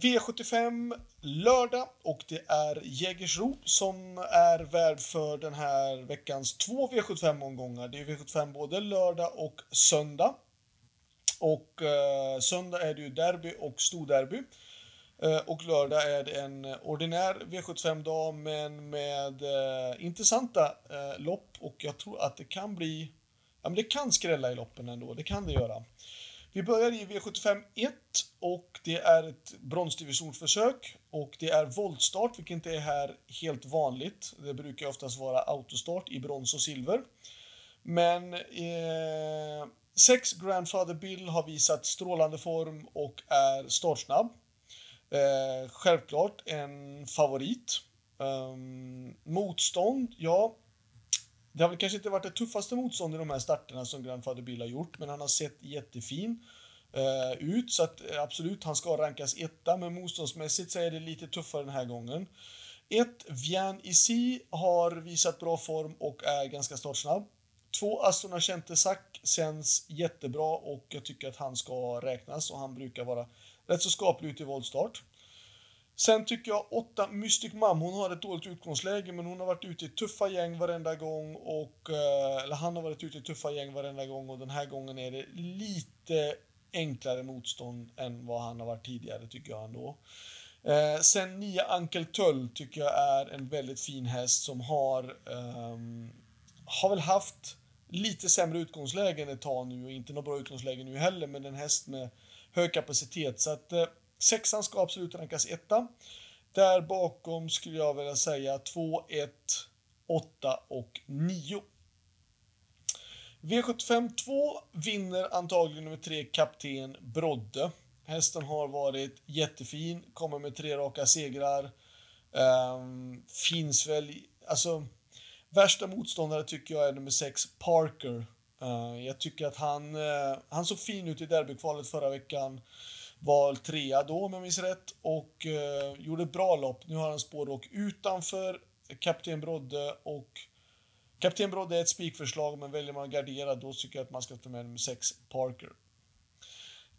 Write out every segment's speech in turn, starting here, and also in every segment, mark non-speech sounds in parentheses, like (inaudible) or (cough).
V75 lördag och det är Jägersro som är värd för den här veckans två V75-omgångar. Det är V75 både lördag och söndag. Och eh, söndag är det ju derby och storderby. Eh, och lördag är det en ordinär V75-dag men med eh, intressanta eh, lopp och jag tror att det kan bli... Ja, men det kan skrälla i loppen ändå, det kan det göra. Vi börjar i V75 1 och det är ett bronsdivisionsförsök och det är voltstart, vilket inte är här helt vanligt. Det brukar oftast vara autostart i brons och silver. Men eh, sex Grandfather Bill har visat strålande form och är startsnabb. Eh, självklart en favorit. Um, motstånd, ja. Det har väl kanske inte varit det tuffaste motstånd i de här starterna som Grandfather Bill har gjort, men han har sett jättefin eh, ut, så att eh, absolut, han ska rankas etta, men motståndsmässigt så är det lite tuffare den här gången. Ett, Vian Isi har visat bra form och är ganska startsnabb. Två, Astrona Centesac känns jättebra och jag tycker att han ska räknas och han brukar vara rätt så skaplig ut i voltstart. Sen tycker jag 8 Mystic Mam, hon har ett dåligt utgångsläge men hon har varit ute i tuffa gäng varenda gång och eh, eller han har varit ute i tuffa gäng varenda gång och den här gången är det lite enklare motstånd än vad han har varit tidigare tycker jag ändå. Eh, sen 9 Ankel Tull tycker jag är en väldigt fin häst som har eh, har väl haft lite sämre utgångslägen ett tag nu och inte något bra utgångsläge nu heller men en häst med hög kapacitet. Så att eh, sexan ska absolut rankas etta. Där bakom skulle jag vilja säga 2, 1, 8 och 9. V75 2 vinner antagligen nummer 3 kapten Brodde. Hästen har varit jättefin, kommer med tre raka segrar. Um, finns väl, alltså värsta motståndare tycker jag är nummer 6 Parker Uh, jag tycker att han, uh, han såg fin ut i derbykvalet förra veckan. Var trea då om jag minns rätt och eh, gjorde ett bra lopp. Nu har han spåråk utanför Kapten Brodde och Kapten Brodde är ett spikförslag men väljer man att gardera då tycker jag att man ska ta med nummer 6 Parker.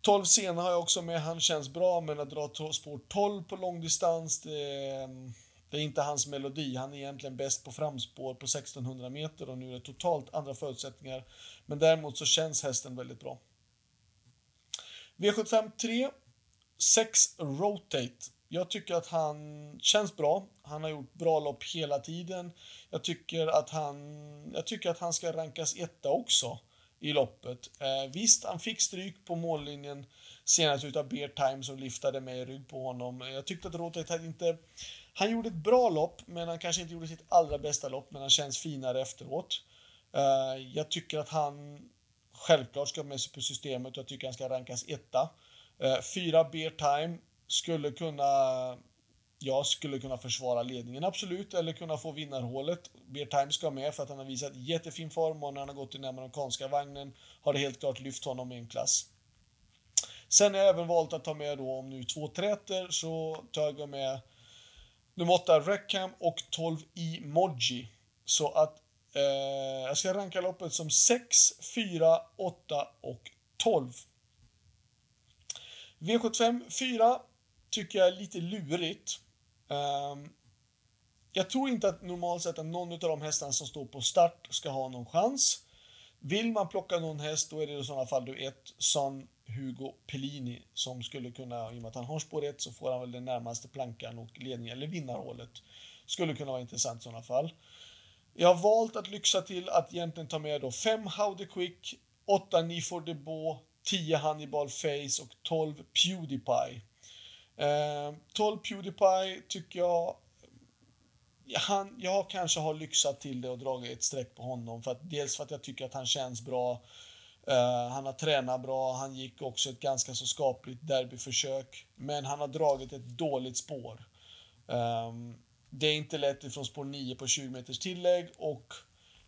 12 Sena har jag också med. Han känns bra men att dra spår 12 på långdistans det, det är inte hans melodi. Han är egentligen bäst på framspår på 1600 meter och nu är det totalt andra förutsättningar. Men däremot så känns hästen väldigt bra. V75 3. 6 Rotate. Jag tycker att han känns bra. Han har gjort bra lopp hela tiden. Jag tycker att han, jag tycker att han ska rankas etta också i loppet. Eh, visst, han fick stryk på mållinjen senast utav Bear Time som liftade mig i rygg på honom. Jag tyckte att Rotate hade inte han gjorde ett bra lopp, men han kanske inte gjorde sitt allra bästa lopp, men han känns finare efteråt. Eh, jag tycker att han självklart ska med sig på systemet och jag tycker han ska rankas etta. Eh, fyra Beer Time skulle kunna jag skulle kunna försvara ledningen, absolut, eller kunna få vinnarhålet. Beer Time ska med för att han har visat jättefin form och när han har gått i den amerikanska vagnen har det helt klart lyft honom i en klass. Sen har jag även valt att ta med då, om nu två träter, så tar jag med Nummer 8 Reckham och 12 Emoji. Så att eh, jag ska ranka loppet som 6, 4, 8 och 12. V75 4 tycker jag är lite lurigt. Um, jag tror inte att normalt sett att någon av de hästarna som står på start ska ha någon chans. Vill man plocka någon häst då är det i sådana fall du ett Son Hugo Pellini som skulle kunna, i och med att han har spår 1 så får han väl den närmaste plankan och ledningen, eller vinnarhålet. Skulle kunna vara intressant i sådana fall. Jag har valt att lyxa till att egentligen ta med då 5 How the Quick, 8 Nifor for the 10 Hannibal Face och 12 Pewdiepie. Eh, 12 Pewdiepie tycker jag han, jag kanske har lyxat till det och dragit ett streck på honom. För att, dels för att jag tycker att han känns bra. Uh, han har tränat bra, han gick också ett ganska så skapligt derbyförsök. Men han har dragit ett dåligt spår. Um, det är inte lätt ifrån spår 9 på 20 meters tillägg och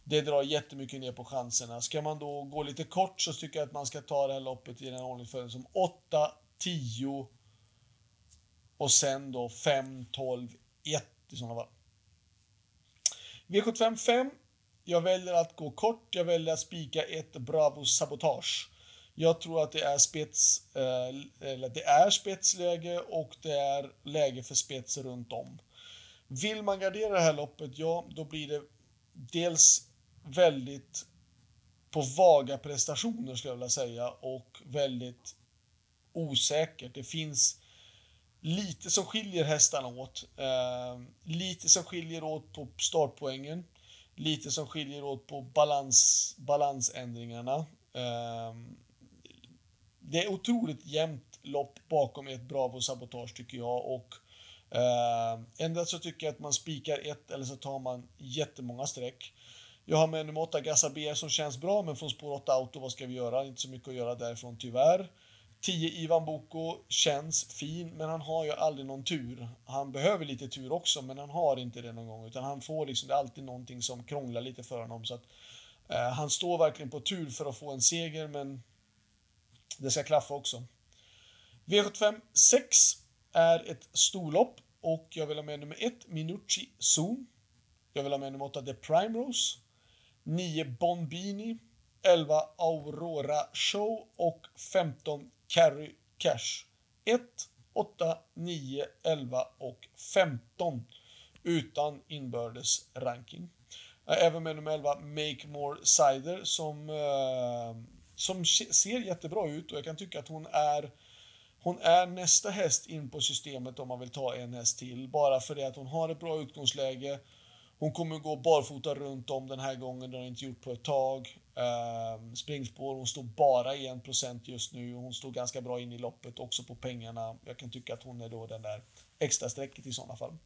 det drar jättemycket ner på chanserna. Ska man då gå lite kort så tycker jag att man ska ta det här loppet i den ordningsföljden som 8, 10 och sen då 5, 12, 1 i sådana fall. V75 5. Jag väljer att gå kort. Jag väljer att spika ett Bravo Sabotage. Jag tror att det är spets, eh, eller det är spetsläge och det är läge för spets runt om. Vill man gardera det här loppet, ja, då blir det dels väldigt på vaga prestationer skulle jag vilja säga och väldigt osäkert. Det finns lite som skiljer hästarna åt. Eh, lite som skiljer åt på startpoängen. Lite som skiljer åt på balans, balansändringarna. Eh, det är otroligt jämnt lopp bakom ett Bravo Sabotage tycker jag och eh, ändå så tycker jag att man spikar ett eller så tar man jättemånga streck. Jag har med nummer 8 Gassabier som känns bra, men från spår 8 auto, vad ska vi göra? Inte så mycket att göra därifrån tyvärr. 10 Ivan Boko känns fin, men han har ju aldrig någon tur. Han behöver lite tur också, men han har inte det någon gång, utan han får liksom, det är alltid någonting som krånglar lite för honom. Så att, eh, han står verkligen på tur för att få en seger, men det ska klaffa också. V75 6 är ett storlopp och jag vill ha med nummer 1, Minucci Zoom. Jag vill ha med nummer 8, The Primrose. 9 Bombini, 11 Aurora Show och 15 Carry Cash. 1, 8, 9, 11 och 15 utan inbördes ranking. Även med nummer 11 Make More Cider som, eh, som ser jättebra ut och jag kan tycka att hon är hon är nästa häst in på systemet om man vill ta en häst till. Bara för det att hon har ett bra utgångsläge. Hon kommer gå barfota runt om den här gången, det har hon inte gjort på ett tag. Ehm, springspår, hon står bara i 1% just nu. Hon står ganska bra in i loppet också på pengarna. Jag kan tycka att hon är då den där extra strecket i sådana fall.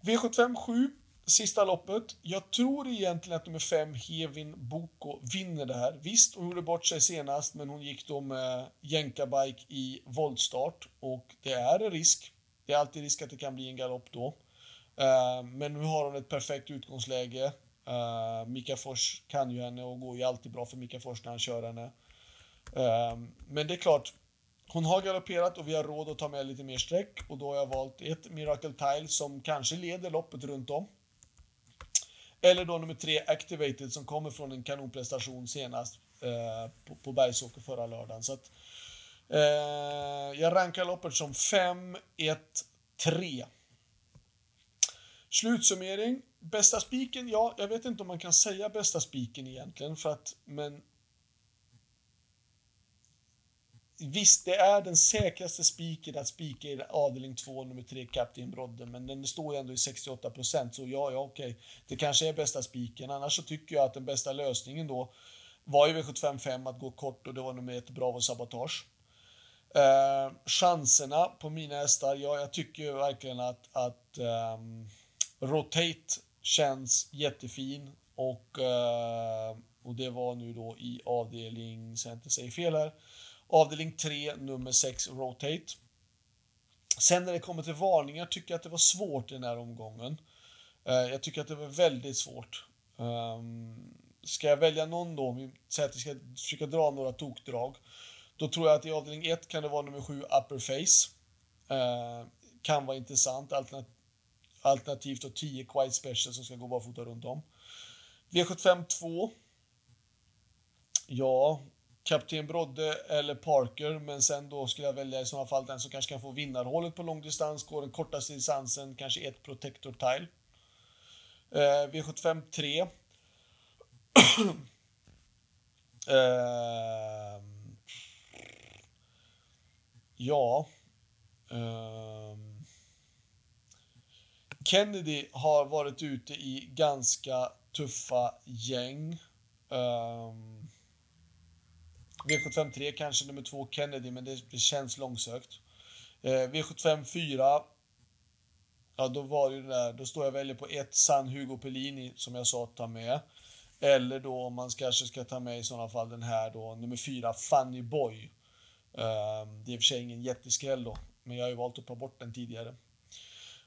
V75 7, sista loppet. Jag tror egentligen att nummer 5, Hevin Boko, vinner det här. Visst, hon gjorde bort sig senast, men hon gick då med jänkabike i voltstart och det är en risk. Det är alltid risk att det kan bli en galopp då. Eh, men nu har hon ett perfekt utgångsläge. Eh, Mika Fors kan ju henne och går ju alltid bra för Mika Fors när han kör henne. Eh, men det är klart, hon har galopperat och vi har råd att ta med lite mer streck och då har jag valt ett Miracle Tile som kanske leder loppet runt om. Eller då nummer tre Activated som kommer från en kanonprestation senast eh, på, på Bergsåker förra lördagen. Så att, eh, jag rankar loppet som 5, 1, 3. Slutsummering. Bästa spiken? Ja, jag vet inte om man kan säga bästa spiken egentligen för att, men Visst, det är den säkraste spiken att spika i avdelning 2, nummer 3, Captain Brodde, men den står ju ändå i 68% så ja, ja, okej. Det kanske är bästa spiken. Annars så tycker jag att den bästa lösningen då var ju V755 att gå kort och det var nummer 1, Bravo Sabotage. Eh, chanserna på mina hästar, ja, jag tycker verkligen att, att um, Rotate känns jättefin och, eh, och det var nu då i avdelning, så jag inte säger fel här, avdelning 3, nummer 6, Rotate. Sen när det kommer till varningar tycker jag att det var svårt i den här omgången. Eh, jag tycker att det var väldigt svårt. Ehm, ska jag välja någon då, om vi säger att vi ska försöka dra några tokdrag, då tror jag att i avdelning 1 kan det vara nummer 7, Upper Face. Ehm, kan vara intressant, alternativt då 10 Quiet Special som ska gå barfota runt om. V75 2. Ja, Kapten Brodde eller Parker, men sen då skulle jag välja i sådana fall den som kanske kan få vinnarhålet på långdistans, går den kortaste distansen, kanske ett Protector Tile. Eh, V75 3. (clears throat) eh, ja. Eh, Kennedy har varit ute i ganska tuffa gäng. Um, V75 3 kanske nummer två Kennedy, men det, det känns långsökt. Eh, V75 4. Ja, då var det ju det där. Då står jag och väljer på ett San Hugo Pellini som jag sa att ta med. Eller då om man kanske ska ta med i sådana fall den här då, nummer fyra Funny Boy. Eh, det är i och för sig ingen jätteskräll då, men jag har ju valt att ta bort den tidigare.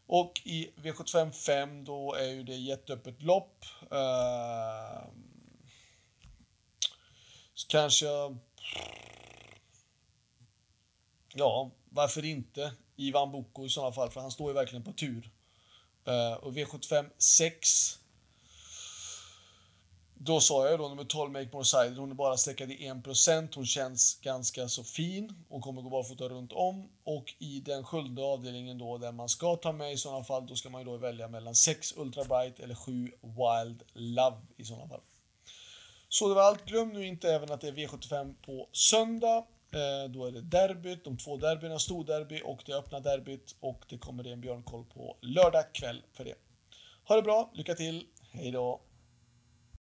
Och i V75 5 då är ju det jätteöppet lopp. Eh, så kanske... jag... Ja, varför inte Ivan Boko i sådana fall, för han står ju verkligen på tur. Eh, och V75 6. Då sa jag då nummer 12 Make More Side, hon är bara sträckad i 1%, hon känns ganska så fin och kommer gå barfota runt om. Och i den sjunde avdelningen då, där man ska ta med i sådana fall, då ska man ju då välja mellan 6 Ultra Bright eller 7 Wild Love i sådana fall. Så det var allt. Glöm nu inte även att det är V75 på söndag. Eh, då är det derbyt, de två derbyna, storderby och det öppna derbyt. Och det kommer det en björnkoll på lördag kväll för det. Ha det bra, lycka till, hej då!